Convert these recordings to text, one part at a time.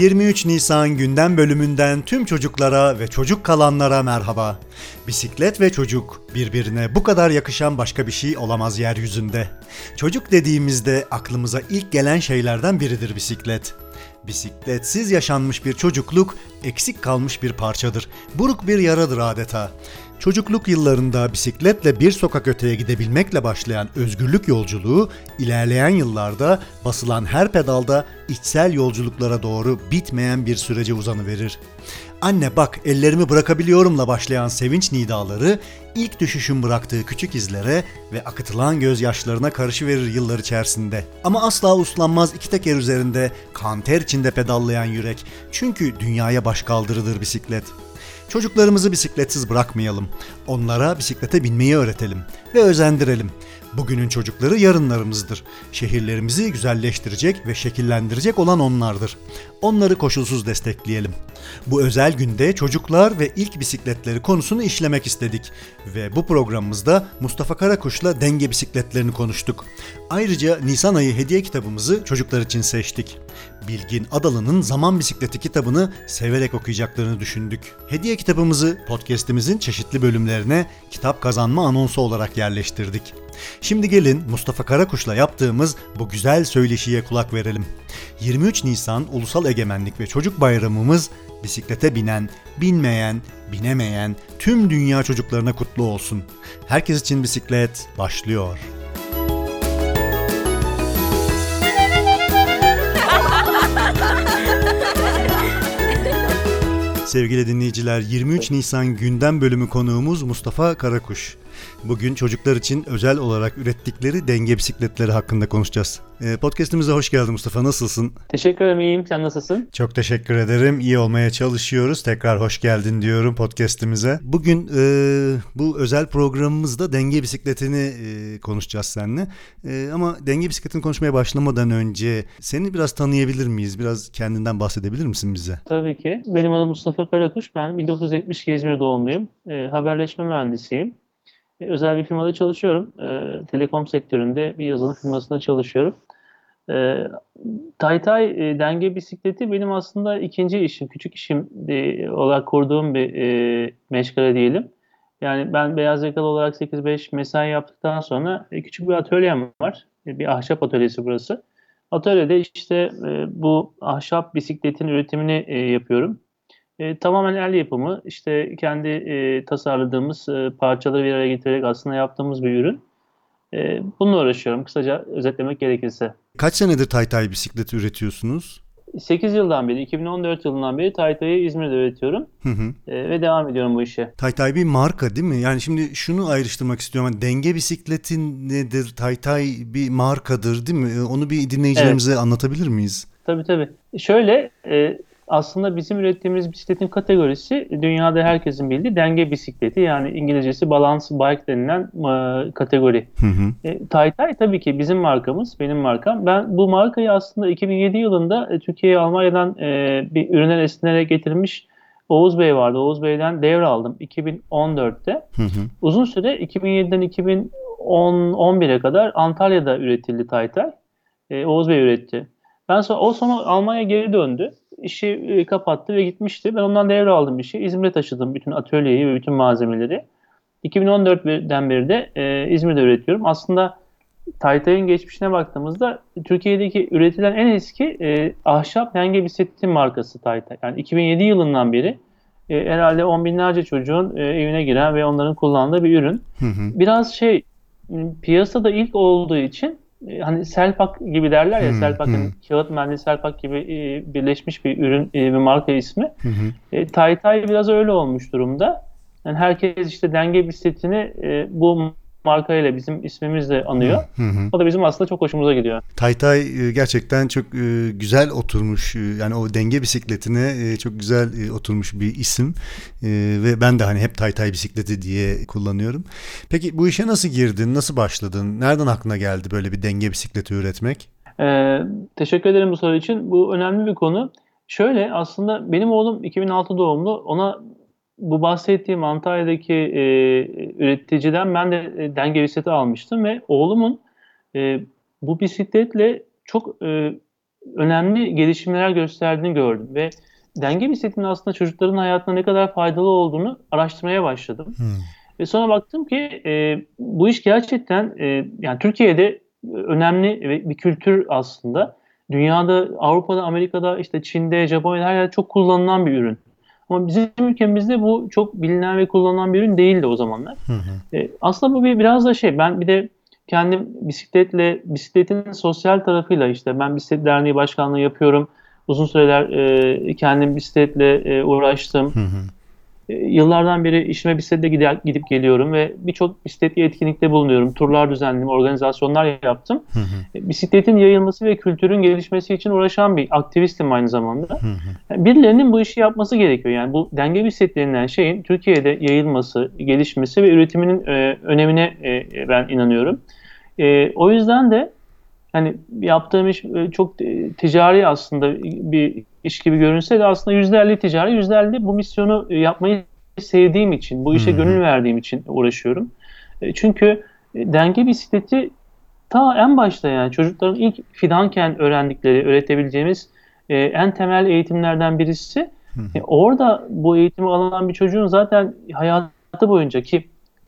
23 Nisan gündem bölümünden tüm çocuklara ve çocuk kalanlara merhaba. Bisiklet ve çocuk birbirine bu kadar yakışan başka bir şey olamaz yeryüzünde. Çocuk dediğimizde aklımıza ilk gelen şeylerden biridir bisiklet. Bisikletsiz yaşanmış bir çocukluk eksik kalmış bir parçadır. Buruk bir yaradır adeta. Çocukluk yıllarında bisikletle bir sokak öteye gidebilmekle başlayan özgürlük yolculuğu ilerleyen yıllarda basılan her pedalda içsel yolculuklara doğru bitmeyen bir sürece uzanıverir. Anne bak ellerimi bırakabiliyorumla başlayan sevinç nidaları ilk düşüşün bıraktığı küçük izlere ve akıtılan gözyaşlarına karışıverir yıllar içerisinde. Ama asla uslanmaz iki teker üzerinde kanter içinde pedallayan yürek. Çünkü dünyaya baş kaldırıdır bisiklet. Çocuklarımızı bisikletsiz bırakmayalım. Onlara bisiklete binmeyi öğretelim ve özendirelim. Bugünün çocukları yarınlarımızdır. Şehirlerimizi güzelleştirecek ve şekillendirecek olan onlardır. Onları koşulsuz destekleyelim. Bu özel günde çocuklar ve ilk bisikletleri konusunu işlemek istedik ve bu programımızda Mustafa Karakuş'la denge bisikletlerini konuştuk. Ayrıca Nisan ayı hediye kitabımızı çocuklar için seçtik. Bilgin Adalı'nın Zaman Bisikleti kitabını severek okuyacaklarını düşündük. Hediye kitabımızı podcast'imizin çeşitli bölümlerine kitap kazanma anonsu olarak yerleştirdik. Şimdi gelin Mustafa Karakuş'la yaptığımız bu güzel söyleşiye kulak verelim. 23 Nisan Ulusal Egemenlik ve Çocuk Bayramımız bisiklete binen, binmeyen, binemeyen tüm dünya çocuklarına kutlu olsun. Herkes için bisiklet başlıyor. Sevgili dinleyiciler 23 Nisan gündem bölümü konuğumuz Mustafa Karakuş. Bugün çocuklar için özel olarak ürettikleri denge bisikletleri hakkında konuşacağız. Ee, podcast'imize hoş geldin Mustafa. Nasılsın? Teşekkür ederim. iyiyim. Sen nasılsın? Çok teşekkür ederim. İyi olmaya çalışıyoruz. Tekrar hoş geldin diyorum podcast'imize. Bugün e, bu özel programımızda denge bisikletini e, konuşacağız seninle. E, ama denge bisikletini konuşmaya başlamadan önce seni biraz tanıyabilir miyiz? Biraz kendinden bahsedebilir misin bize? Tabii ki. Benim adım Mustafa Karakuş. Ben 1972 İzmir doğumluyum. E, haberleşme mühendisiyim. E, özel bir firmada çalışıyorum. E, telekom sektöründe bir yazılım firmasında çalışıyorum. E, Taytay e, denge bisikleti benim aslında ikinci işim, küçük işim de, olarak kurduğum bir e, meşgale diyelim. Yani ben beyaz yakalı olarak 8-5 mesai yaptıktan sonra e, küçük bir atölyem var. E, bir ahşap atölyesi burası. Atölyede işte e, bu ahşap bisikletin üretimini e, yapıyorum. E, tamamen el yapımı, işte kendi e, tasarladığımız e, parçaları bir araya getirerek aslında yaptığımız bir ürün. E, bununla uğraşıyorum kısaca özetlemek gerekirse. Kaç senedir Taytay bisikleti üretiyorsunuz? 8 yıldan beri, 2014 yılından beri Taytay'ı İzmir'de üretiyorum Hı hı. e, ve devam ediyorum bu işe. Taytay bir marka değil mi? Yani şimdi şunu ayrıştırmak istiyorum. Hani denge bisikleti nedir? Taytay bir markadır değil mi? Onu bir dinleyicilerimize anlatabilir miyiz? Tabii tabii. Şöyle e, aslında bizim ürettiğimiz bisikletin kategorisi dünyada herkesin bildiği denge bisikleti yani İngilizcesi balance bike denilen e, kategori. Hı hı. E, Taytay tabii ki bizim markamız, benim markam. Ben bu markayı aslında 2007 yılında e, Türkiye'ye Almanya'dan e, bir ürüne esinlerek getirmiş Oğuz Bey vardı. Oğuz Bey'den devraldım 2014'te. Hı hı. Uzun süre 2007'den 2011'e kadar Antalya'da üretildi Taytay. E, Oğuz Bey üretti. Ben sonra o sonra Almanya geri döndü. İşi e, kapattı ve gitmişti. Ben ondan devraldım işi. İzmir'e taşıdım bütün atölyeyi ve bütün malzemeleri. 2014'den beri de e, İzmir'de üretiyorum. Aslında Taytay'ın geçmişine baktığımızda Türkiye'deki üretilen en eski e, ahşap denge bisikleti markası Taytay. Yani 2007 yılından beri e, herhalde on binlerce çocuğun e, evine giren ve onların kullandığı bir ürün. Hı hı. Biraz şey piyasada ilk olduğu için hani Selpak gibi derler ya Hmm, Selpak hani hmm. kağıt mendil Selpak gibi e, birleşmiş bir ürün e, bir marka ismi. Hı hı. E, Taytay biraz öyle olmuş durumda. Yani herkes işte denge bisikletini e, bu markayla bizim ismimizle anıyor. Hı hı. O da bizim aslında çok hoşumuza gidiyor. Taytay e, gerçekten çok e, güzel oturmuş. E, Yani o denge bisikletine çok güzel oturmuş bir isim. Ve ben de hani hep Taytay bisikleti diye kullanıyorum. Peki bu işe nasıl girdin? Nasıl başladın? Nereden aklına geldi böyle bir denge bisikleti üretmek? Ee, teşekkür ederim bu soru için. Bu önemli bir konu. Şöyle aslında benim oğlum 2006 doğumlu. Ona bu bahsettiğim Antalya'daki e, üreticiden ben de e, denge bisikleti almıştım ve oğlumun e, bu bisikletle çok e, önemli gelişmeler gösterdiğini gördüm ve denge bisikletinin aslında çocukların hayatına ne kadar faydalı olduğunu araştırmaya başladım. Hmm. Ve sonra baktım ki e, bu iş gerçekten e, yani Türkiye'de önemli bir kültür aslında. Dünyada, Avrupa'da, Amerika'da, işte Çin'de, Japonya'da her yerde çok kullanılan bir ürün. Ama bizim ülkemizde bu çok bilinen ve kullanılan bir ürün değildi o zamanlar. Hı hı. E, aslında bu bir biraz da şey. Ben bir de kendim bisikletle, bisikletin sosyal tarafıyla işte ben bisiklet derneği başkanlığı yapıyorum. Uzun süreler e, kendim bisikletle e, uğraştım. Hı hı. E, yıllardan beri işime bisikletle gider, gidip geliyorum ve birçok bisikletli etkinlikte bulunuyorum. Turlar düzenledim, organizasyonlar yaptım. Hı hı. E, bisikletin yayılması ve kültürün gelişmesi için uğraşan bir aktivistim aynı zamanda. Hı hı. Yani birilerinin bu işi yapması gerekiyor. Yani bu denge bisikletlerinden şeyin Türkiye'de yayılması, gelişmesi ve üretiminin e, önemine e, ben inanıyorum. E, o yüzden de hani yaptığım iş e, çok e, ticari aslında bir iş gibi görünse de aslında %50 ticari, %50 bu misyonu e, yapmayı sevdiğim için, bu işe hı. gönül verdiğim için uğraşıyorum. E, çünkü e, denge bisikleti ta en başta yani çocukların ilk fidanken öğrendikleri, öğretebileceğimiz en temel eğitimlerden birisi. E, orada bu eğitimi alan bir çocuğun zaten hayatı boyunca ki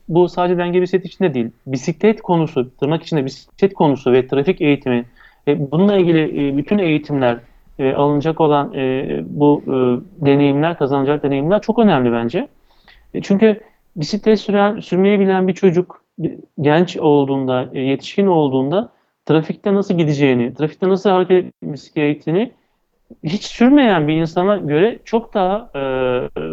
bu sadece denge bisiklet içinde değil, bisiklet konusu, tırnak içinde bisiklet konusu ve trafik eğitimi bununla ilgili bütün eğitimler e, alınacak olan e, bu e, deneyimler, kazanacak deneyimler çok önemli bence. E, çünkü bisiklet süren, sürmeyi bilen bir çocuk genç olduğunda, e, yetişkin olduğunda trafikte nasıl gideceğini, trafikte nasıl hareket etmesi gerektiğini hiç sürmeyen bir insana göre çok daha e,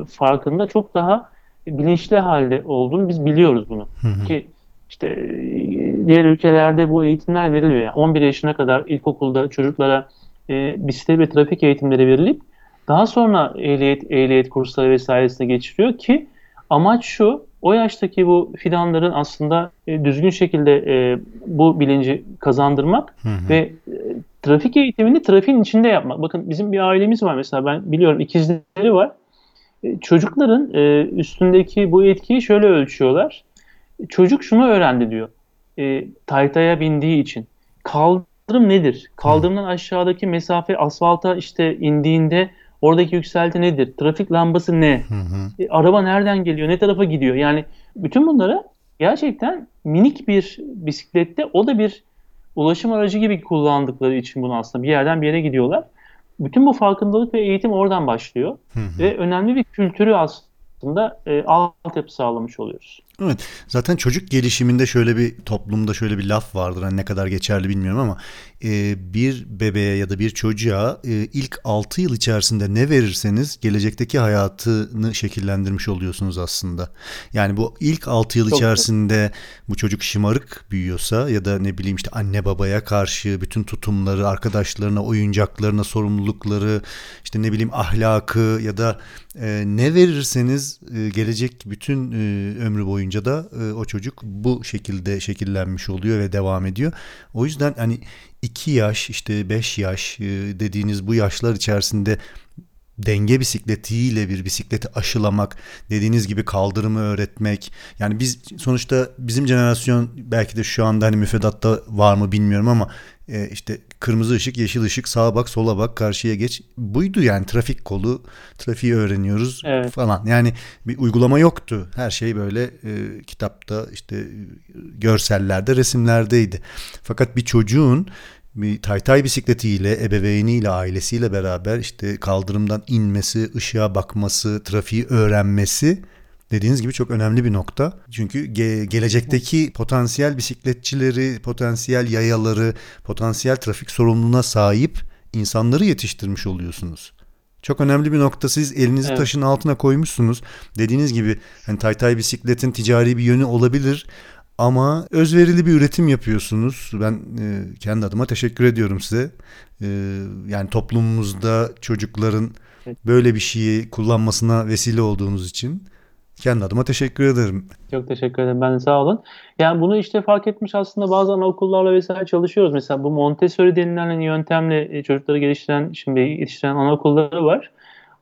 farkında, çok daha bilinçli halde olduğunu biz biliyoruz bunu. Hı hı. Ki işte e, diğer ülkelerde bu eğitimler veriliyor. Yani 11 yaşına kadar ilkokulda çocuklara e, bisiklet ve trafik eğitimleri verilip daha sonra ehliyet, ehliyet kursları vesairesine geçiriyor ki amaç şu, o yaştaki bu fidanların aslında e, düzgün şekilde e, bu bilinci kazandırmak Hı hı. ve e, trafik eğitimini trafiğin içinde yapmak. Bakın bizim bir ailemiz var mesela ben biliyorum ikizleri var. E, Çocukların e, üstündeki bu etkiyi şöyle ölçüyorlar. Çocuk şunu öğrendi diyor. E, taytaya bindiği için. Kaldırım nedir? Kaldırımdan aşağıdaki mesafe asfalta işte indiğinde oradaki yükselti nedir? Trafik lambası ne? Hı hı. E, araba nereden geliyor? Ne tarafa gidiyor? Yani bütün bunları gerçekten minik bir bisiklette o da bir ulaşım aracı gibi kullandıkları için bunu aslında bir yerden bir yere gidiyorlar. Bütün bu farkındalık ve eğitim oradan başlıyor Hı hı. ve önemli bir kültürü aslında e, altyapı sağlamış oluyoruz. Evet. Zaten çocuk gelişiminde şöyle bir toplumda şöyle bir laf vardır. Hani ne kadar geçerli bilmiyorum ama e, bir bebeğe ya da bir çocuğa e, ilk 6 yıl içerisinde ne verirseniz gelecekteki hayatını şekillendirmiş oluyorsunuz aslında. Yani bu ilk 6 yıl Çok içerisinde bu çocuk şımarık büyüyorsa ya da ne bileyim işte anne babaya karşı bütün tutumları, arkadaşlarına, oyuncaklarına, sorumlulukları, işte ne bileyim ahlakı ya da e, ne verirseniz e, gelecek bütün e, ömrü boyunca da e, o çocuk bu şekilde şekillenmiş oluyor ve devam ediyor. O yüzden hani 2 yaş işte 5 yaş e, dediğiniz bu yaşlar içerisinde denge bisikletiyle bir bisikleti aşılamak, dediğiniz gibi kaldırımı öğretmek. Yani biz sonuçta bizim jenerasyon belki de şu anda hani müfredatta var mı bilmiyorum ama e, işte kırmızı ışık, yeşil ışık, sağa bak, sola bak, karşıya geç. Buydu yani trafik kolu, trafiği öğreniyoruz Evet. falan. Yani bir uygulama yoktu. Her şey böyle e, kitapta işte görsellerde, resimlerdeydi. Fakat bir çocuğun bir taytay bisikletiyle, ebeveyniyle, ailesiyle beraber işte kaldırımdan inmesi, ışığa bakması, trafiği öğrenmesi dediğiniz gibi çok önemli bir nokta. Çünkü ge- gelecekteki potansiyel bisikletçileri, potansiyel yayaları, potansiyel trafik sorumluluğuna sahip insanları yetiştirmiş oluyorsunuz. Çok önemli bir nokta. Siz elinizi Evet. taşın altına koymuşsunuz. Dediğiniz gibi hani taytay bisikletin ticari bir yönü olabilir ama özverili bir üretim yapıyorsunuz. Ben e, kendi adıma teşekkür ediyorum size. E, yani toplumumuzda çocukların böyle bir şeyi kullanmasına vesile olduğunuz için kendi adıma teşekkür ederim. Çok teşekkür ederim. Ben de sağ olun. Yani bunu işte fark etmiş aslında bazı anaokullarla vesaire çalışıyoruz. Mesela bu Montessori denilen yöntemle e, çocukları geliştiren, şimdi yetiştiren anaokulları var.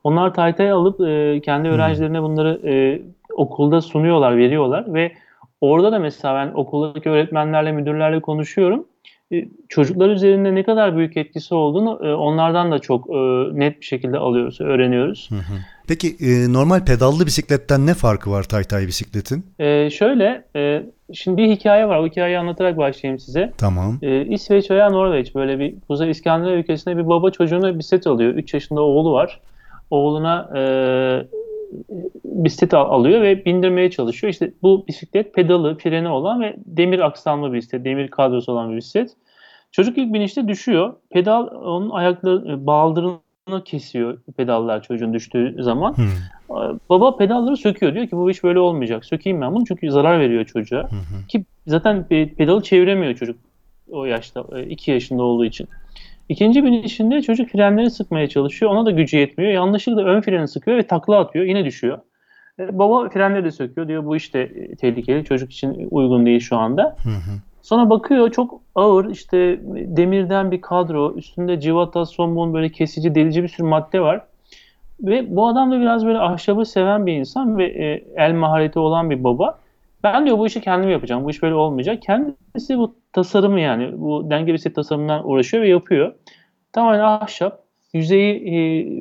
Onlar taytay alıp e, kendi öğrencilerine bunları e, okulda sunuyorlar, veriyorlar ve orada da mesela ben okuldaki öğretmenlerle, müdürlerle konuşuyorum. e, çocuklar üzerinde ne kadar büyük etkisi olduğunu e, onlardan da çok e, net bir şekilde alıyoruz, öğreniyoruz. Hı hı. Peki normal pedallı bisikletten ne farkı var Taytay bisikletin? E, şöyle, şimdi bir hikaye var. O hikayeyi anlatarak başlayayım size. Tamam. E, İsveç veya Norveç böyle bir Kuzey İskandinav ülkesinde bir baba çocuğuna bisiklet alıyor. 3 yaşında oğlu var. Oğluna e, bisiklet al- alıyor ve bindirmeye çalışıyor. İşte bu bisiklet pedalı, freni olan ve demir aksamlı bir bisiklet, demir kadrosu olan bir bisiklet. Çocuk ilk binişte düşüyor. Pedal onun ayakları e, baldırını kesiyor pedallar çocuğun düştüğü zaman. Hı Baba pedalları söküyor. Diyor ki bu iş böyle olmayacak. Sökeyim ben bunu çünkü zarar veriyor çocuğa. hı. Ki zaten pe- pedalı çeviremiyor çocuk o yaşta, 2 yaşında olduğu için. İkinci binişinde çocuk frenleri sıkmaya çalışıyor. Ona da gücü yetmiyor. Yanlışlıkla ön freni sıkıyor ve takla atıyor. Yine düşüyor. E, Baba frenleri de söküyor. Diyor bu işte e, tehlikeli. Çocuk için uygun değil şu anda. Hı hı. Sonra bakıyor çok ağır işte demirden bir kadro. Üstünde civata, somun böyle kesici, delici bir sürü madde var. Ve bu adam da biraz böyle ahşabı seven bir insan ve e, el mahareti olan bir baba. Ben diyor bu işi kendim yapacağım. Bu iş böyle olmayacak. Kendisi bu tasarımı yani bu denge bisiklet tasarımından uğraşıyor ve yapıyor. Tamamen ahşap, yüzeyi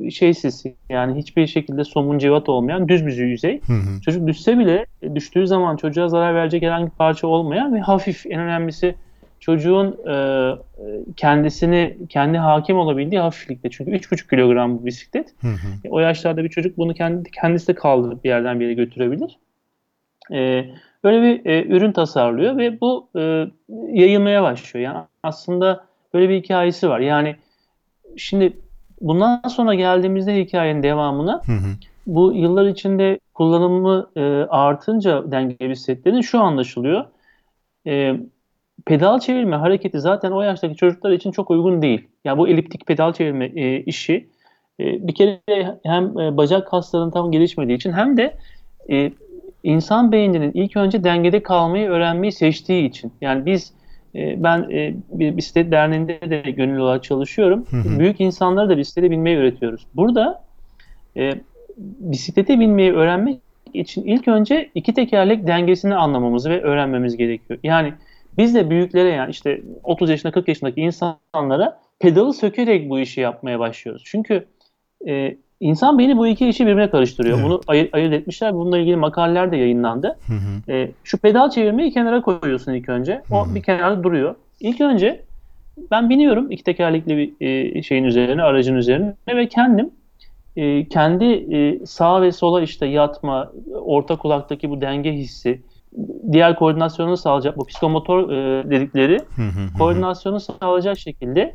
e, şeysiz yani hiçbir şekilde somun civat olmayan düz bir yüzey. Hı hı. Çocuk düşse bile düştüğü zaman çocuğa zarar verecek herhangi bir parça olmayan ve hafif en önemlisi çocuğun e, kendisini kendi hakim olabildiği hafiflikte. Çünkü 3,5 kilogram bu bisiklet. Hı hı. E, O yaşlarda bir çocuk bunu kendi, kendisi de kaldırıp bir yerden bir yere götürebilir. E, böyle bir e, ürün tasarlıyor ve bu e, yayılmaya başlıyor. Yani aslında böyle bir hikayesi var. Yani şimdi bundan sonra geldiğimizde hikayenin devamına Hı hı. bu yıllar içinde kullanımı e, artınca denge bisikletlerin şu anlaşılıyor. E, pedal çevirme hareketi zaten o yaştaki çocuklar için çok uygun değil. Yani bu eliptik pedal çevirme e, işi e, bir kere hem e, bacak kaslarının tam gelişmediği için hem de e, insan beyninin ilk önce dengede kalmayı öğrenmeyi seçtiği için. Yani biz e, ben e, bir bisiklet derneğinde de gönüllü olarak çalışıyorum. Hı hı. Büyük insanlara da bisiklete binmeyi öğretiyoruz. Burada e, bisiklete binmeyi öğrenmek için ilk önce iki tekerlek dengesini anlamamız ve öğrenmemiz gerekiyor. Yani biz de büyüklere yani işte 30 yaşında 40 yaşındaki insanlara pedalı sökerek bu işi yapmaya başlıyoruz. Çünkü e, insan beyni bu iki işi birbirine karıştırıyor. Evet. Bunu ayır, ayırt etmişler. Bununla ilgili makaleler de yayınlandı. Hı hı. E, şu pedal çevirmeyi kenara koyuyorsun ilk önce. O Hı hı. bir kenarda duruyor. İlk önce ben biniyorum iki tekerlekli bir e, şeyin üzerine, aracın üzerine ve kendim e, kendi e, sağa ve sola işte yatma, orta kulaktaki bu denge hissi, diğer koordinasyonu sağlayacak bu psikomotor e, dedikleri hı. Hı hı. koordinasyonu sağlayacak şekilde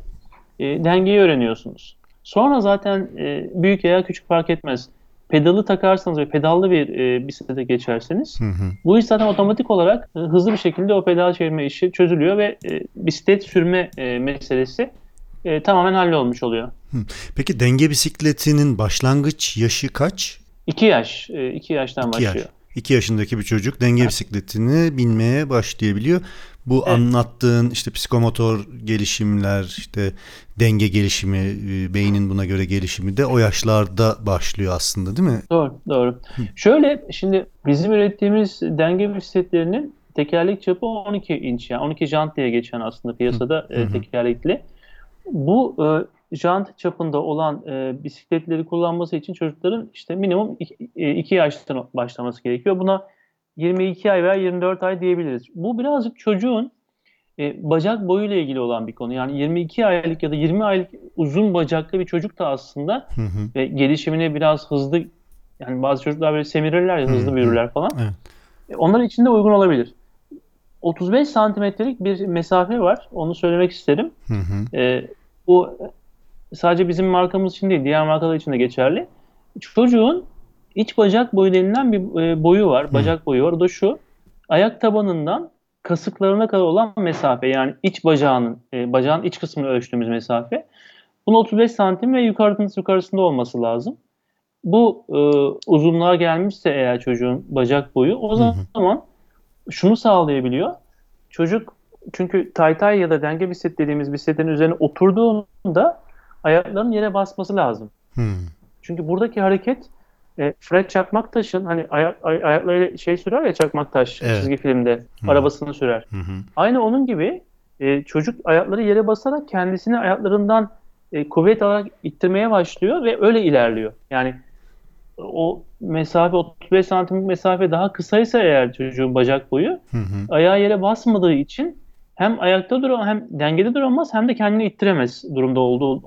e, dengeyi öğreniyorsunuz. Sonra zaten e, büyük veya küçük fark etmez. Pedalı takarsanız ve pedallı bir e, bisiklete geçerseniz Hı hı. bu iş zaten otomatik olarak e, hızlı bir şekilde o pedal çevirme işi çözülüyor ve e, bisiklet sürme e, meselesi e, tamamen hallolmuş oluyor. Peki denge bisikletinin başlangıç yaşı kaç? 2 yaş, 2 yaştan İki yaş. Başlıyor. 2 yaşındaki bir çocuk denge bisikletini binmeye başlayabiliyor. Bu Evet. anlattığın işte psikomotor gelişimler, işte denge gelişimi, e, beynin buna göre gelişimi de o yaşlarda başlıyor aslında değil mi? Doğru, doğru. Şöyle şimdi bizim ürettiğimiz denge bisikletlerinin tekerlek çapı 12 inç yani 12 jant diye geçen aslında piyasada e, Hı tekerlekli. Bu e, jant çapında olan e, bisikletleri kullanması için çocukların işte minimum 2 yaştan başlaması gerekiyor. Buna 22 ay veya 24 ay diyebiliriz. Bu birazcık çocuğun e, bacak boyuyla ilgili olan bir konu. Yani 22 aylık ya da 20 aylık uzun bacaklı bir çocuk da aslında Hı hı. ve gelişimine biraz hızlı yani bazı çocuklar böyle semirirler ya Hı, hızlı hı. büyürler falan. Evet. E, Onlar için de uygun olabilir. 35 santimetrelik bir mesafe var. Onu söylemek isterim. Hı hı. E, bu sadece bizim markamız için değil, diğer markalar için de geçerli. Çocuğun iç bacak boyu denilen bir e, boyu var. Bacak boyu var. O da şu. Ayak tabanından kasıklarına kadar olan mesafe. Yani iç bacağının, e, bacağın iç kısmını ölçtüğümüz mesafe. Bunun 35 santim ve yukarısında, yukarısında olması lazım. Bu e, uzunluğa gelmişse eğer çocuğun bacak boyu o zaman şunu sağlayabiliyor. Çocuk çünkü taytay ya da denge bisiklet dediğimiz bisikletin üzerine oturduğunda ayaklarının yere basması lazım. Hı. Çünkü buradaki hareket e, Fred Çakmaktaş'ın hani ayak, ay- ayaklarıyla şey sürer ya Çakmaktaş Evet. çizgi filmde Hı. arabasını sürer. Hı. Aynı onun gibi e, çocuk ayakları yere basarak kendisini ayaklarından e, kuvvet alarak ittirmeye başlıyor ve öyle ilerliyor. Yani o mesafe 35 santimlik mesafe daha kısaysa eğer çocuğun bacak boyu Hı hı. ayağı yere basmadığı için hem ayakta duramaz hem dengede duramaz hem de kendini ittiremez durumda olduğu,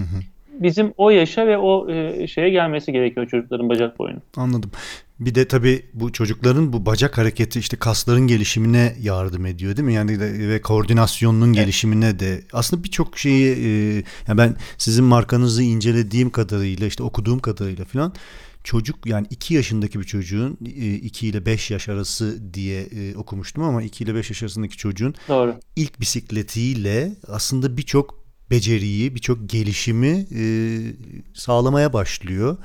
hı. bizim o yaşa ve o e, şeye gelmesi gerekiyor çocukların bacak boyunun. Anladım. Bir de tabii bu çocukların bu bacak hareketi işte kasların gelişimine yardım ediyor değil mi? Yani de- ve koordinasyonunun gelişimine de aslında birçok şeyi e, yani ben sizin markanızı incelediğim kadarıyla işte okuduğum kadarıyla falan çocuk yani 2 yaşındaki bir çocuğun 2 ile 5 yaş arası diye e, okumuştum ama 2 ile 5 yaş arasındaki çocuğun Doğru. ilk bisikletiyle aslında birçok beceriyi, birçok gelişimi e, sağlamaya başlıyor.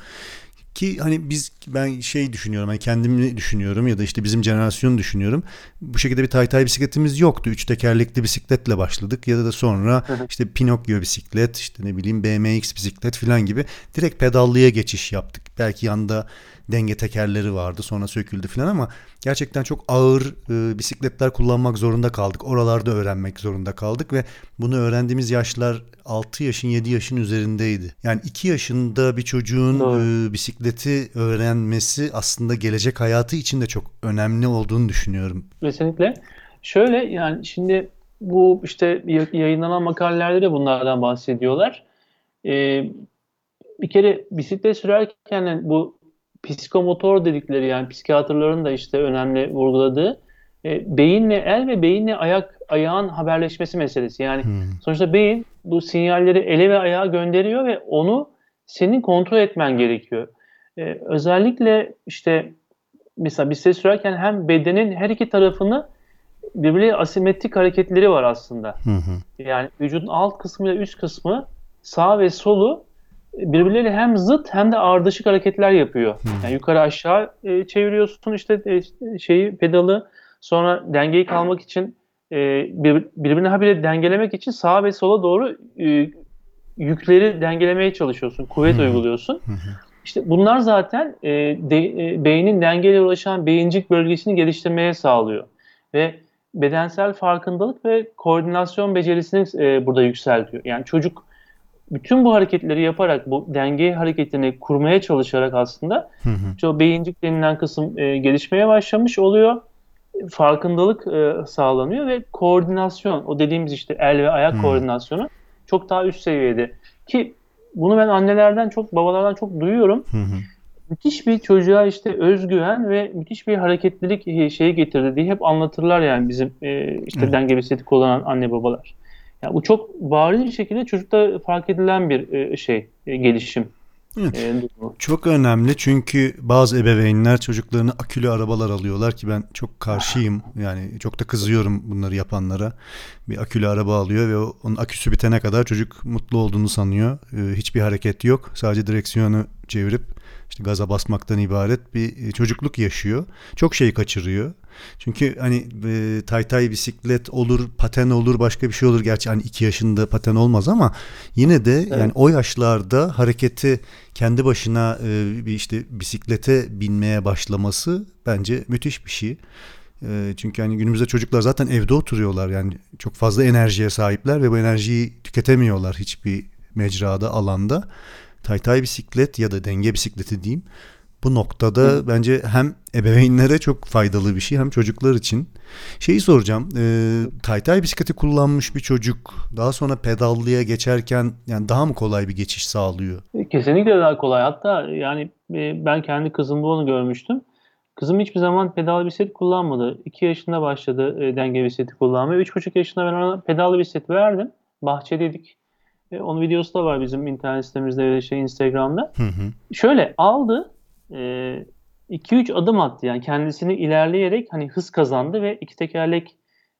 Ki hani biz ben şey düşünüyorum hani kendimi düşünüyorum ya da işte bizim jenerasyonu düşünüyorum. Bu şekilde bir taytay bisikletimiz yoktu. Üç tekerlekli bisikletle başladık ya da sonra işte Pinokyo bisiklet işte ne bileyim BMX bisiklet falan gibi direkt pedallıya geçiş yaptık. Belki yanında denge tekerleri vardı sonra söküldü falan ama gerçekten çok ağır e, bisikletler kullanmak zorunda kaldık. Oralarda öğrenmek zorunda kaldık ve bunu öğrendiğimiz yaşlar 6 yaşın 7 yaşın üzerindeydi. Yani 2 yaşında bir çocuğun e, bisikleti öğrenmesi aslında gelecek hayatı için de çok önemli olduğunu düşünüyorum. Kesinlikle. Şöyle yani şimdi bu işte yayınlanan makalelerde de bunlardan bahsediyorlar. Ee, bir kere bisiklet sürerken bu psikomotor dedikleri yani psikiyatrların da işte önemli vurguladığı e, beyinle el ve beyinle ayak ayağın haberleşmesi meselesi. Yani Hmm. sonuçta beyin bu sinyalleri ele ve ayağa gönderiyor ve onu senin kontrol etmen gerekiyor. Ee, özellikle işte mesela bisiklet sürerken hem bedenin her iki tarafını birbirine asimetrik hareketleri var aslında. Hı hı. Yani vücudun alt kısmı ile üst kısmı sağ ve solu birbirleriyle hem zıt hem de ardışık hareketler yapıyor. Yani yukarı aşağı e, çeviriyorsun işte e, şeyi pedalı sonra dengeyi kalmak için e, bir, birbirini habire dengelemek için sağa ve sola doğru e, yükleri dengelemeye çalışıyorsun. Kuvvet uyguluyorsun. İşte bunlar zaten e, de- e, beynin dengeyle ulaşan beyincik bölgesini geliştirmeye sağlıyor. Ve bedensel farkındalık ve koordinasyon becerisini e, burada yükseltiyor. Yani çocuk bütün bu hareketleri yaparak, bu denge hareketini kurmaya çalışarak aslında Hı hı. o beyincik denilen kısım e, gelişmeye başlamış oluyor. Farkındalık e, sağlanıyor ve koordinasyon, o dediğimiz işte el ve ayak Hmm. koordinasyonu çok daha üst seviyede. Ki bunu ben annelerden çok, babalardan çok duyuyorum. Hı hı. Müthiş bir çocuğa işte özgüven ve müthiş bir hareketlilik e, şeyi getirdi diye hep anlatırlar yani bizim e, işte Evet. denge bisikleti kullanan anne babalar. Yani bu çok bariz bir şekilde çocukta fark edilen bir e, şey, e, gelişim Evet. e. Çok önemli çünkü bazı ebeveynler çocuklarına akülü arabalar alıyorlar ki ben çok karşıyım. Yani çok da kızıyorum bunları yapanlara. Bir akülü araba alıyor ve onun aküsü bitene kadar çocuk mutlu olduğunu sanıyor. Hiçbir hareket yok. Sadece direksiyonu çevirip işte gaza basmaktan ibaret bir e, çocukluk yaşıyor. Çok şey kaçırıyor. Çünkü hani e, taytay bisiklet olur, paten olur, başka bir şey olur. Gerçi hani iki yaşında paten olmaz ama yine de yani o yaşlarda hareketi kendi başına e, işte bisiklete binmeye başlaması bence müthiş bir şey. E, çünkü hani günümüzde çocuklar zaten evde oturuyorlar yani çok fazla enerjiye sahipler ve bu enerjiyi tüketemiyorlar hiçbir mecrada, alanda. Taytay bisiklet ya da denge bisikleti diyeyim. Bu noktada bence hem ebeveynlere çok faydalı bir şey hem çocuklar için. Şeyi soracağım. E, taytay bisikleti kullanmış bir çocuk daha sonra pedallıya geçerken yani daha mı kolay bir geçiş sağlıyor? Kesinlikle daha kolay. Hatta yani e, ben kendi kızımda onu görmüştüm. Kızım hiçbir zaman pedal bisiklet kullanmadı. 2 yaşında başladı e, denge bisikleti kullanmaya. 3,5 yaşında ben ona pedal bisiklet verdim. Bahçedeydik. E, onun videosu da var bizim internet sitemizde ve şey Instagram'da. Hı hı. Şöyle aldı. 2-3 adım attı. Yani kendisini ilerleyerek hani hız kazandı ve iki tekerlek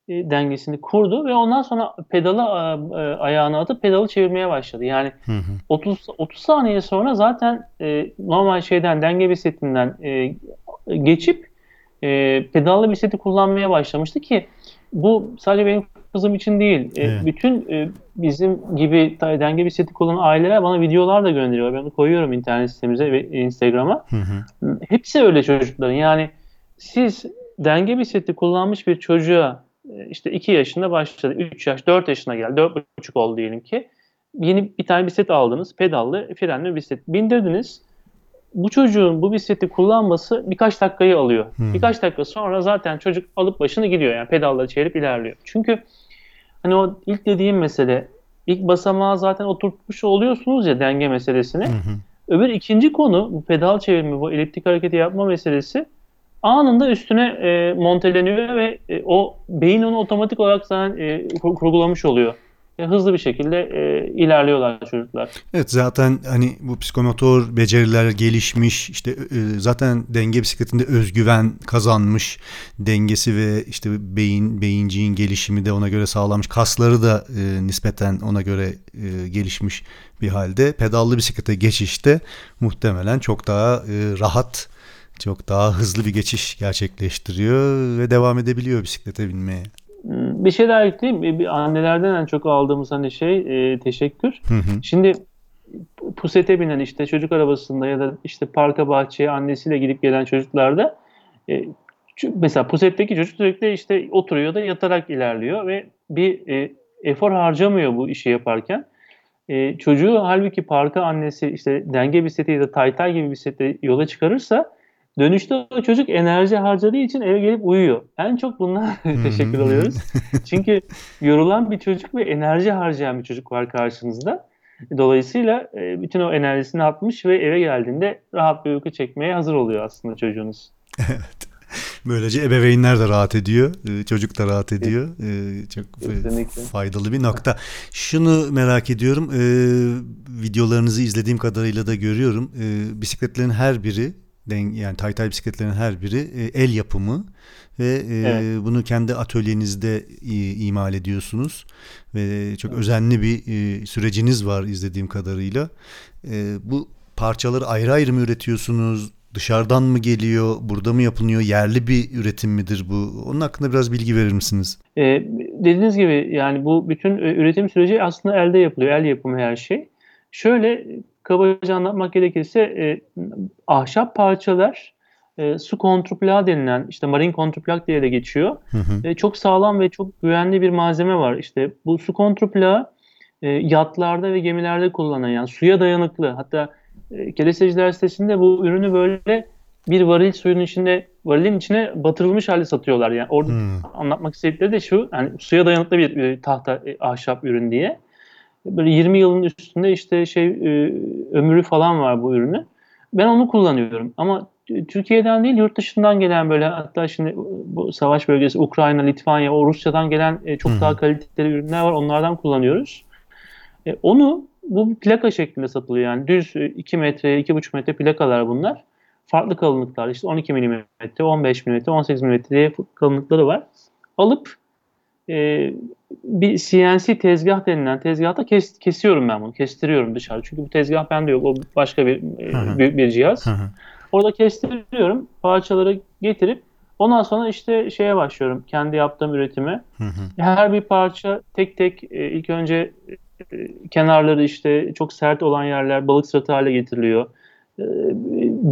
e, dengesini kurdu ve ondan sonra pedalı e, e, ayağına atıp pedalı çevirmeye başladı. Yani Hı hı. 30 30 saniye sonra zaten e, normal şeyden denge bisikletinden e, geçip e, pedallı bisikleti kullanmaya başlamıştı ki bu sadece benim kızım için değil. E, Evet. Bütün e, bizim gibi ta- denge bisikleti kullanan aileler bana videolar da gönderiyor. Ben koyuyorum internet sitemize ve Instagram'a. Hı hı. Hepsi öyle çocukların. Yani siz denge bisikleti kullanmış bir çocuğa E, işte 2 yaşında başladı. 3 yaş, 4 yaşına geldi. 4,5 oldu diyelim ki. Yeni bir tane bisiklet aldınız. Pedallı, frenli bisiklet. Bindirdiniz. Bu çocuğun bu bisikleti kullanması birkaç dakikayı alıyor. Hmm. Birkaç dakika sonra zaten çocuk alıp başını gidiyor. Yani pedalları çevirip ilerliyor. Çünkü hani o ilk dediğim mesele ilk basamağı zaten oturtmuş oluyorsunuz ya denge meselesini. Hı hı. Öbür ikinci konu bu pedal çevirme, bu eliptik hareketi yapma meselesi anında üstüne e, monteleniyor ve e, o beyin onu otomatik olarak zaten e, kur- kurgulamış oluyor. E, hızlı bir şekilde e, ilerliyorlar çocuklar. Evet zaten hani bu psikomotor beceriler gelişmiş işte e, zaten denge bisikletinde özgüven kazanmış dengesi ve işte beyin beyinciğin gelişimi de ona göre sağlanmış kasları da e, nispeten ona göre e, gelişmiş bir halde pedallı bisiklete geçişte muhtemelen çok daha e, rahat çok daha hızlı bir geçiş gerçekleştiriyor ve devam edebiliyor bisiklete binmeye. Bir şey daha ekleyeyim. Bir, annelerden en çok aldığımız hani şey e, teşekkür. Hı hı. Şimdi pusete binen işte çocuk arabasında ya da işte parka bahçeye annesiyle gidip gelen çocuklarda e, mesela pusetteki çocuk sürekli işte oturuyor da yatarak ilerliyor ve bir e, efor harcamıyor bu işi yaparken. E, çocuğu halbuki parka annesi işte denge bisikleti ya da taytay gibi bisiklete yola çıkarırsa dönüşte o çocuk enerji harcadığı için eve gelip uyuyor. En çok bundan teşekkür alıyoruz. Çünkü yorulan bir çocuk ve enerji harcayan bir çocuk var karşınızda. Dolayısıyla e, bütün o enerjisini atmış ve eve geldiğinde rahat bir uyku çekmeye hazır oluyor aslında çocuğunuz. Böylece ebeveynler de rahat ediyor, e, çocuk da rahat ediyor. E, Çok Kesinlikle. faydalı bir nokta. Şunu merak ediyorum, videolarınızı izlediğim kadarıyla da görüyorum. Bisikletlerin her biri, den- yani Taytay bisikletlerin her biri e, el yapımı ve e, Evet. bunu kendi atölyenizde i- imal ediyorsunuz ve çok özenli bir e, süreciniz var izlediğim kadarıyla. E, bu parçaları ayrı ayrı mı üretiyorsunuz? Dışarıdan mı geliyor? Burada mı yapılıyor? Yerli bir üretim midir bu? Onun hakkında biraz bilgi verir misiniz? E, dediğiniz gibi yani bu bütün e, üretim süreci aslında elde yapılıyor. El yapımı her şey. Şöyle kabaca anlatmak gerekirse e, ahşap parçalar e, su kontrplak denilen işte marin kontrplak diye de geçiyor. Hı hı. E, çok sağlam ve çok güvenli bir malzeme var. İşte bu su kontrplağı e, yatlarda ve gemilerde kullanılan yani suya dayanıklı. Hatta e, Keleseciler sitesinde bu ürünü böyle bir varil suyun içinde varilin içine batırılmış halde satıyorlar. Yani orada Hmm. anlatmak istedikleri de şu yani suya dayanıklı bir, bir tahta e, ahşap ürün diye. Böyle 20 yılın üstünde işte şey e, ömrü falan var bu ürünü. Ben onu kullanıyorum ama Türkiye'den değil yurt dışından gelen böyle hatta şimdi bu savaş bölgesi Ukrayna, Litvanya, o Rusya'dan gelen e, çok daha kaliteli ürünler var. Onlardan kullanıyoruz. E, onu bu plaka şeklinde satılıyor yani düz e, 2 metre, 2,5 metre plakalar bunlar. Farklı kalınlıklar işte 12 mm, 15 mm, 18 mm diye kalınlıkları var. Alıp e, bir CNC tezgah denilen tezgahta kes, kesiyorum ben bunu. Kestiriyorum dışarı. Çünkü bu tezgah bende yok. O başka bir e, büyük bir cihaz. Orada kestiriyorum. Parçaları getirip ondan sonra işte şeye başlıyorum. Kendi yaptığım hı. Her bir parça tek tek e, ilk önce e, kenarları işte çok sert olan yerler balık sıratı hale getiriliyor. E,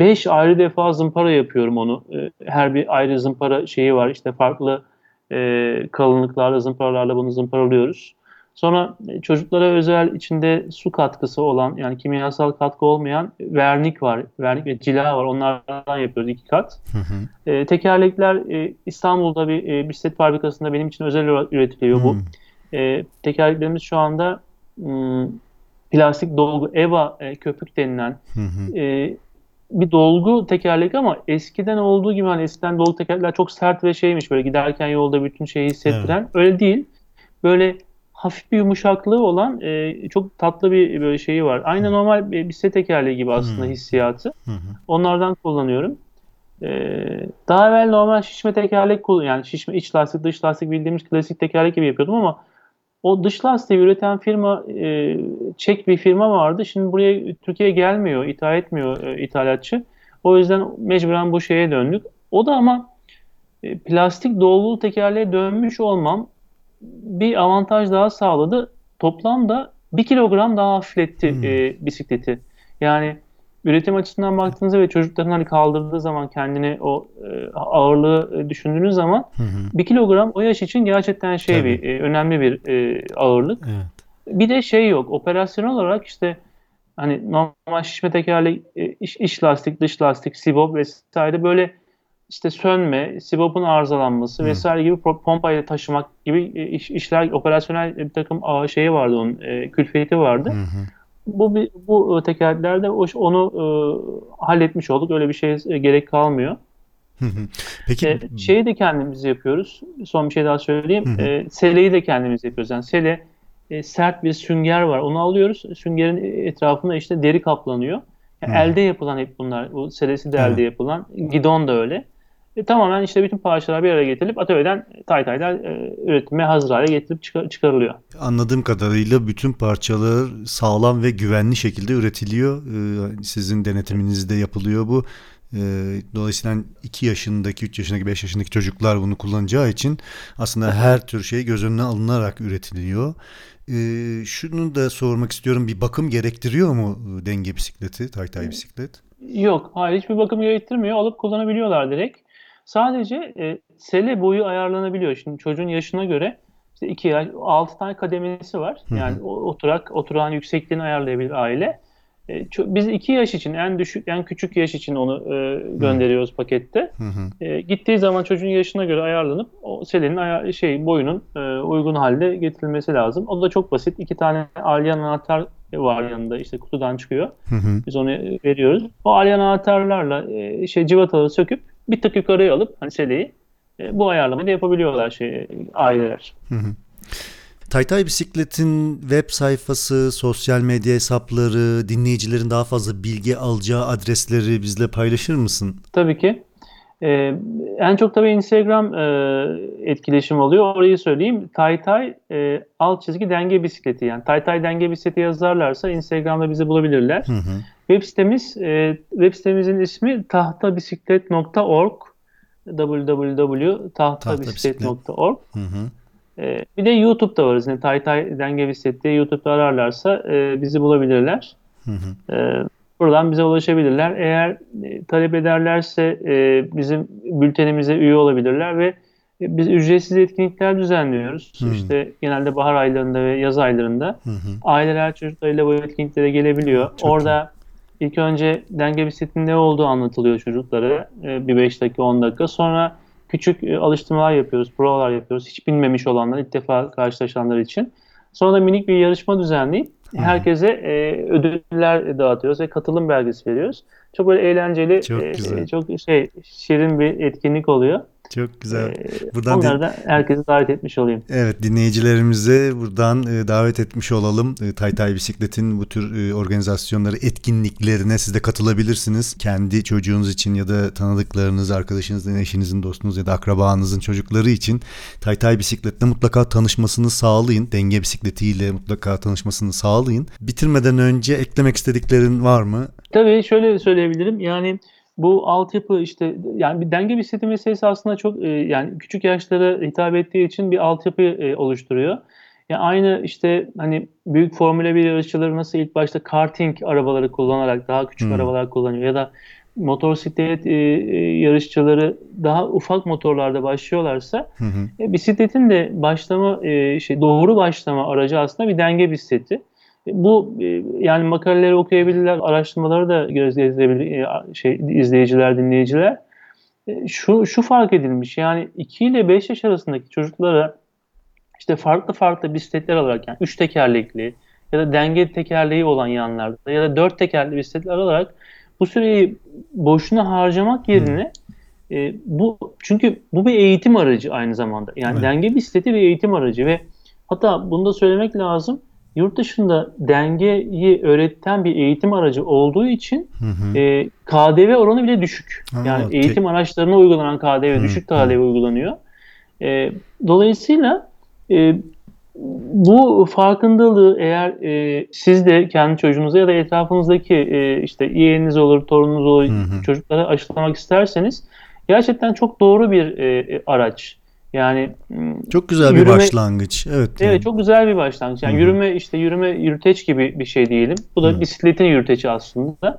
Beş ayrı defa zımpara yapıyorum onu. E, Her bir ayrı zımpara şeyi var. İşte farklı e, kalınlıklarla zımparalarla bunu zımparalıyoruz. Sonra e, çocuklara özel içinde su katkısı olan yani kimyasal katkı olmayan vernik var. Vernik ve cila var. Onlardan yapıyoruz iki kat. Hı hı. E, tekerlekler e, İstanbul'da bir e, bisiklet fabrikasında benim için özel üretiliyor bu. Hmm. E, tekerleklerimiz şu anda m, plastik dolgu EVA e, köpük denilen Hı hı. e, bir dolgu tekerlek ama eskiden olduğu gibi hani eskiden dolgu tekerlekler çok sert ve şeymiş böyle giderken yolda bütün şeyi hissettiren öyle değil. Böyle hafif bir yumuşaklığı olan e, çok tatlı bir böyle şeyi var. Aynı normal bir bisiklet tekerleği gibi aslında Hmm. hissiyatı. Hı. Onlardan kullanıyorum. Ee, daha evvel normal şişme tekerlek kullan yani şişme iç lastik dış lastik bildiğimiz klasik tekerlek gibi yapıyordum ama o dış lastiği üreten firma e, Çek bir firma vardı. Şimdi buraya Türkiye'ye gelmiyor, ithal etmiyor e, ithalatçı. O yüzden mecburen bu şeye döndük. O da ama e, plastik dolgulu tekerleğe dönmüş olmam bir avantaj daha sağladı. Toplamda bir kilogram daha hafifletti Hmm. e, bisikleti. Yani üretim açısından baktığınızda ve çocukların hani kaldırdığı zaman kendini o e, ağırlığı e, düşündüğünüz zaman Hı hı. 1 kilogram o yaş için gerçekten şey Tabii. bir e, önemli bir e, ağırlık. Evet. Bir de şey yok. Operasyonel olarak işte hani normal şişme tekerlek, e, iç, iç lastik, dış lastik, sibop vesaire böyle işte sönme, sibopun arızalanması Hı. vesaire gibi pompayla taşımak gibi e, iş- işler, operasyonel bir takım şeyi vardı onun, e, külfiyeti vardı. Hı hı. Bu bir- bu tekerleklerde o- onu e, halletmiş olduk. Öyle bir şey gerek kalmıyor. Peki E, şeyi de kendimiz yapıyoruz. Son bir şey daha söyleyeyim. E, seleyi de kendimiz yapıyoruz. Yani sele e, sert bir sünger var. Onu alıyoruz. Süngerin etrafında işte deri kaplanıyor. Yani elde yapılan hep bunlar. Bu selesi de elde yapılan. Gidon da öyle. E, tamamen işte bütün parçalar bir araya getirilip atölyeden tay taylar e, üretime hazır hale getirip çıkar- çıkarılıyor. Anladığım kadarıyla bütün parçalar sağlam ve güvenli şekilde üretiliyor. Ee, Sizin denetiminizde yapılıyor bu. Ee, Dolayısıyla 2 yaşındaki, 3 yaşındaki, 5 yaşındaki çocuklar bunu kullanacağı için aslında her tür şey göz önüne alınarak üretiliyor. Ee, Şunu da sormak istiyorum. Bir bakım gerektiriyor mu denge bisikleti, taytay bisiklet? Yok, hayır hiçbir bakım gerektirmiyor. Alıp kullanabiliyorlar direkt. Sadece e, sele boyu ayarlanabiliyor. Şimdi çocuğun yaşına göre işte 2 yaş, 6 tane kademesi var. Yani o- oturak, oturan yüksekliğini ayarlayabilir aile. E, biz 2 yaş için, en düşük, en küçük yaş için onu e, gönderiyoruz pakette. Hı hı. E, gittiği zaman çocuğun yaşına göre ayarlanıp o selenin aya- şey boyunun e, uygun halde getirilmesi lazım. O da çok basit. İki tane alyan anahtar var yanında işte kutudan çıkıyor. Hı hı. Biz onu veriyoruz. O alyan anahtarlarla e, şey civataları söküp bir tık yukarıya alıp hani seleyi e, bu ayarlamayı da yapabiliyorlar şey aileler. Hı hı. Taytay Bisiklet'in web sayfası, sosyal medya hesapları, dinleyicilerin daha fazla bilgi alacağı adresleri bizle paylaşır mısın? Tabii ki. E, en çok tabii Instagram e, etkileşim oluyor. Orayı söyleyeyim. Taytay e, alt çizgi denge bisikleti yani Taytay denge bisikleti yazarlarsa Instagram'da bizi bulabilirler. Hı hı. Web sitemiz e, web sitemizin ismi tahtabisiklet.org www.tahtabisiklet.org Hı hı. Ee, bir de YouTube'da varız. Yani Tay Tay Denge Bisikleti YouTube'da ararlarsa e, bizi bulabilirler. Hı hı. Ee, buradan bize ulaşabilirler. Eğer e, talep ederlerse e, bizim bültenimize üye olabilirler ve e, biz ücretsiz etkinlikler düzenliyoruz. Hmm. İşte genelde bahar aylarında ve yaz aylarında. Hı hı. Aileler çocuklarıyla bu etkinliklere gelebiliyor. Çok Orada ilk önce denge bisikletinin ne olduğu anlatılıyor çocuklara. e, bir 5 dakika 10 dakika. Sonra küçük e, alıştırmalar yapıyoruz, provalar yapıyoruz. Hiç bilmemiş olanlar, ilk defa karşılaşanlar için. Sonra da minik bir yarışma düzenleyip herkese e, ödüller dağıtıyoruz ve katılım belgesi veriyoruz. Çok böyle eğlenceli, Çok e, güzel. çok şey şirin bir etkinlik oluyor. Çok güzel. E, Buradan onları da herkese davet etmiş olayım. Evet dinleyicilerimize buradan e, davet etmiş olalım. E, Taytay Bisiklet'in bu tür e, organizasyonları, etkinliklerine siz de katılabilirsiniz. Kendi çocuğunuz için ya da tanıdıklarınız, arkadaşınızın, eşinizin, dostunuz ya da akrabanızın çocukları için Taytay Bisiklet'le mutlaka tanışmasını sağlayın. Denge bisikletiyle mutlaka tanışmasını sağlayın. Bitirmeden önce eklemek istediklerin var mı? Tabii şöyle söyleyebilirim. Yani bu altyapı işte yani bir denge bisikleti meselesi aslında çok e, yani küçük yaşlara hitap ettiği için bir altyapı e, oluşturuyor. Yani aynı işte hani büyük Formula 1 yarışçıları nasıl ilk başta karting arabaları kullanarak daha küçük Hmm. arabalar kullanıyor ya da motosiklet e, e, yarışçıları daha ufak motorlarda başlıyorlarsa Hı hı. e, bisikletin de başlama e, şey doğru başlama aracı aslında bir denge bisikleti. Bu e, yani makaleleri okuyabilirler, araştırmaları da göz gezdirebilir e, şey izleyiciler, dinleyiciler. E, Şu şu fark edilmiş. Yani 2 ile 5 yaş arasındaki çocuklara işte farklı farklı bisikletler alarak yani 3 tekerlekli ya da denge tekerleği olan yanlarda ya da 4 tekerli bisikletler alarak bu süreyi boşuna harcamak yerine e, bu çünkü bu bir eğitim aracı aynı zamanda. Yani Evet. denge bisikleti bir eğitim aracı ve hatta bunu da söylemek lazım. Yurt dışında dengeyi öğreten bir eğitim aracı olduğu için Hı hı. e, KDV oranı bile düşük. Ha, Yani eğitim araçlarına uygulanan KDV Hı, düşük hı. KDV uygulanıyor. E, dolayısıyla e, bu farkındalığı eğer e, siz de kendi çocuğunuza ya da etrafınızdaki e, işte yeğeniniz olur, torununuz olur, Hı hı. çocuklara aşılamak isterseniz gerçekten çok doğru bir e, araç. Yani Çok güzel bir Yürüme- başlangıç. Evet. yani. Evet çok güzel bir başlangıç. Yani Hı hı. yürüme işte yürüme yürüteç gibi bir şey diyelim. Bu da Hı. bisikletin yürüteci aslında.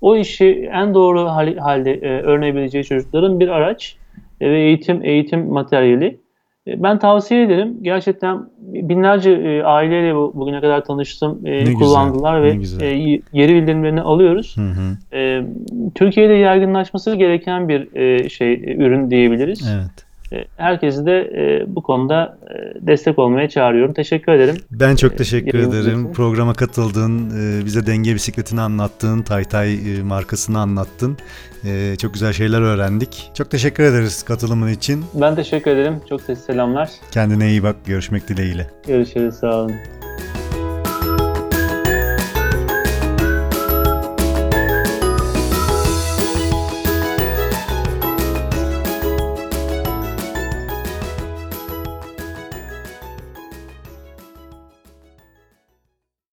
o işi en doğru hal- halde e, öğrenebileceği çocukların bir araç e, ve eğitim eğitim materyali. E, Ben tavsiye ederim. Gerçekten binlerce e, aileyle bu- bugüne kadar tanıştım, e, güzel, kullandılar ne ve güzel. e, y- geri bildirimlerini alıyoruz. Hı hı. E, Türkiye'de yaygınlaşması gereken bir e, şey e, ürün diyebiliriz. Evet. E, Herkesi de e, bu konuda e, destek olmaya çağırıyorum. Teşekkür ederim. Ben çok teşekkür yayınımız ederim. için. Programa katıldın, e, bize denge bisikletini anlattın, Taytay e, markasını anlattın. E, Çok güzel şeyler öğrendik. Çok teşekkür ederiz katılımın için. Ben teşekkür ederim. Çok selamlar. Kendine iyi bak, görüşmek dileğiyle. Görüşürüz. Sağ olun.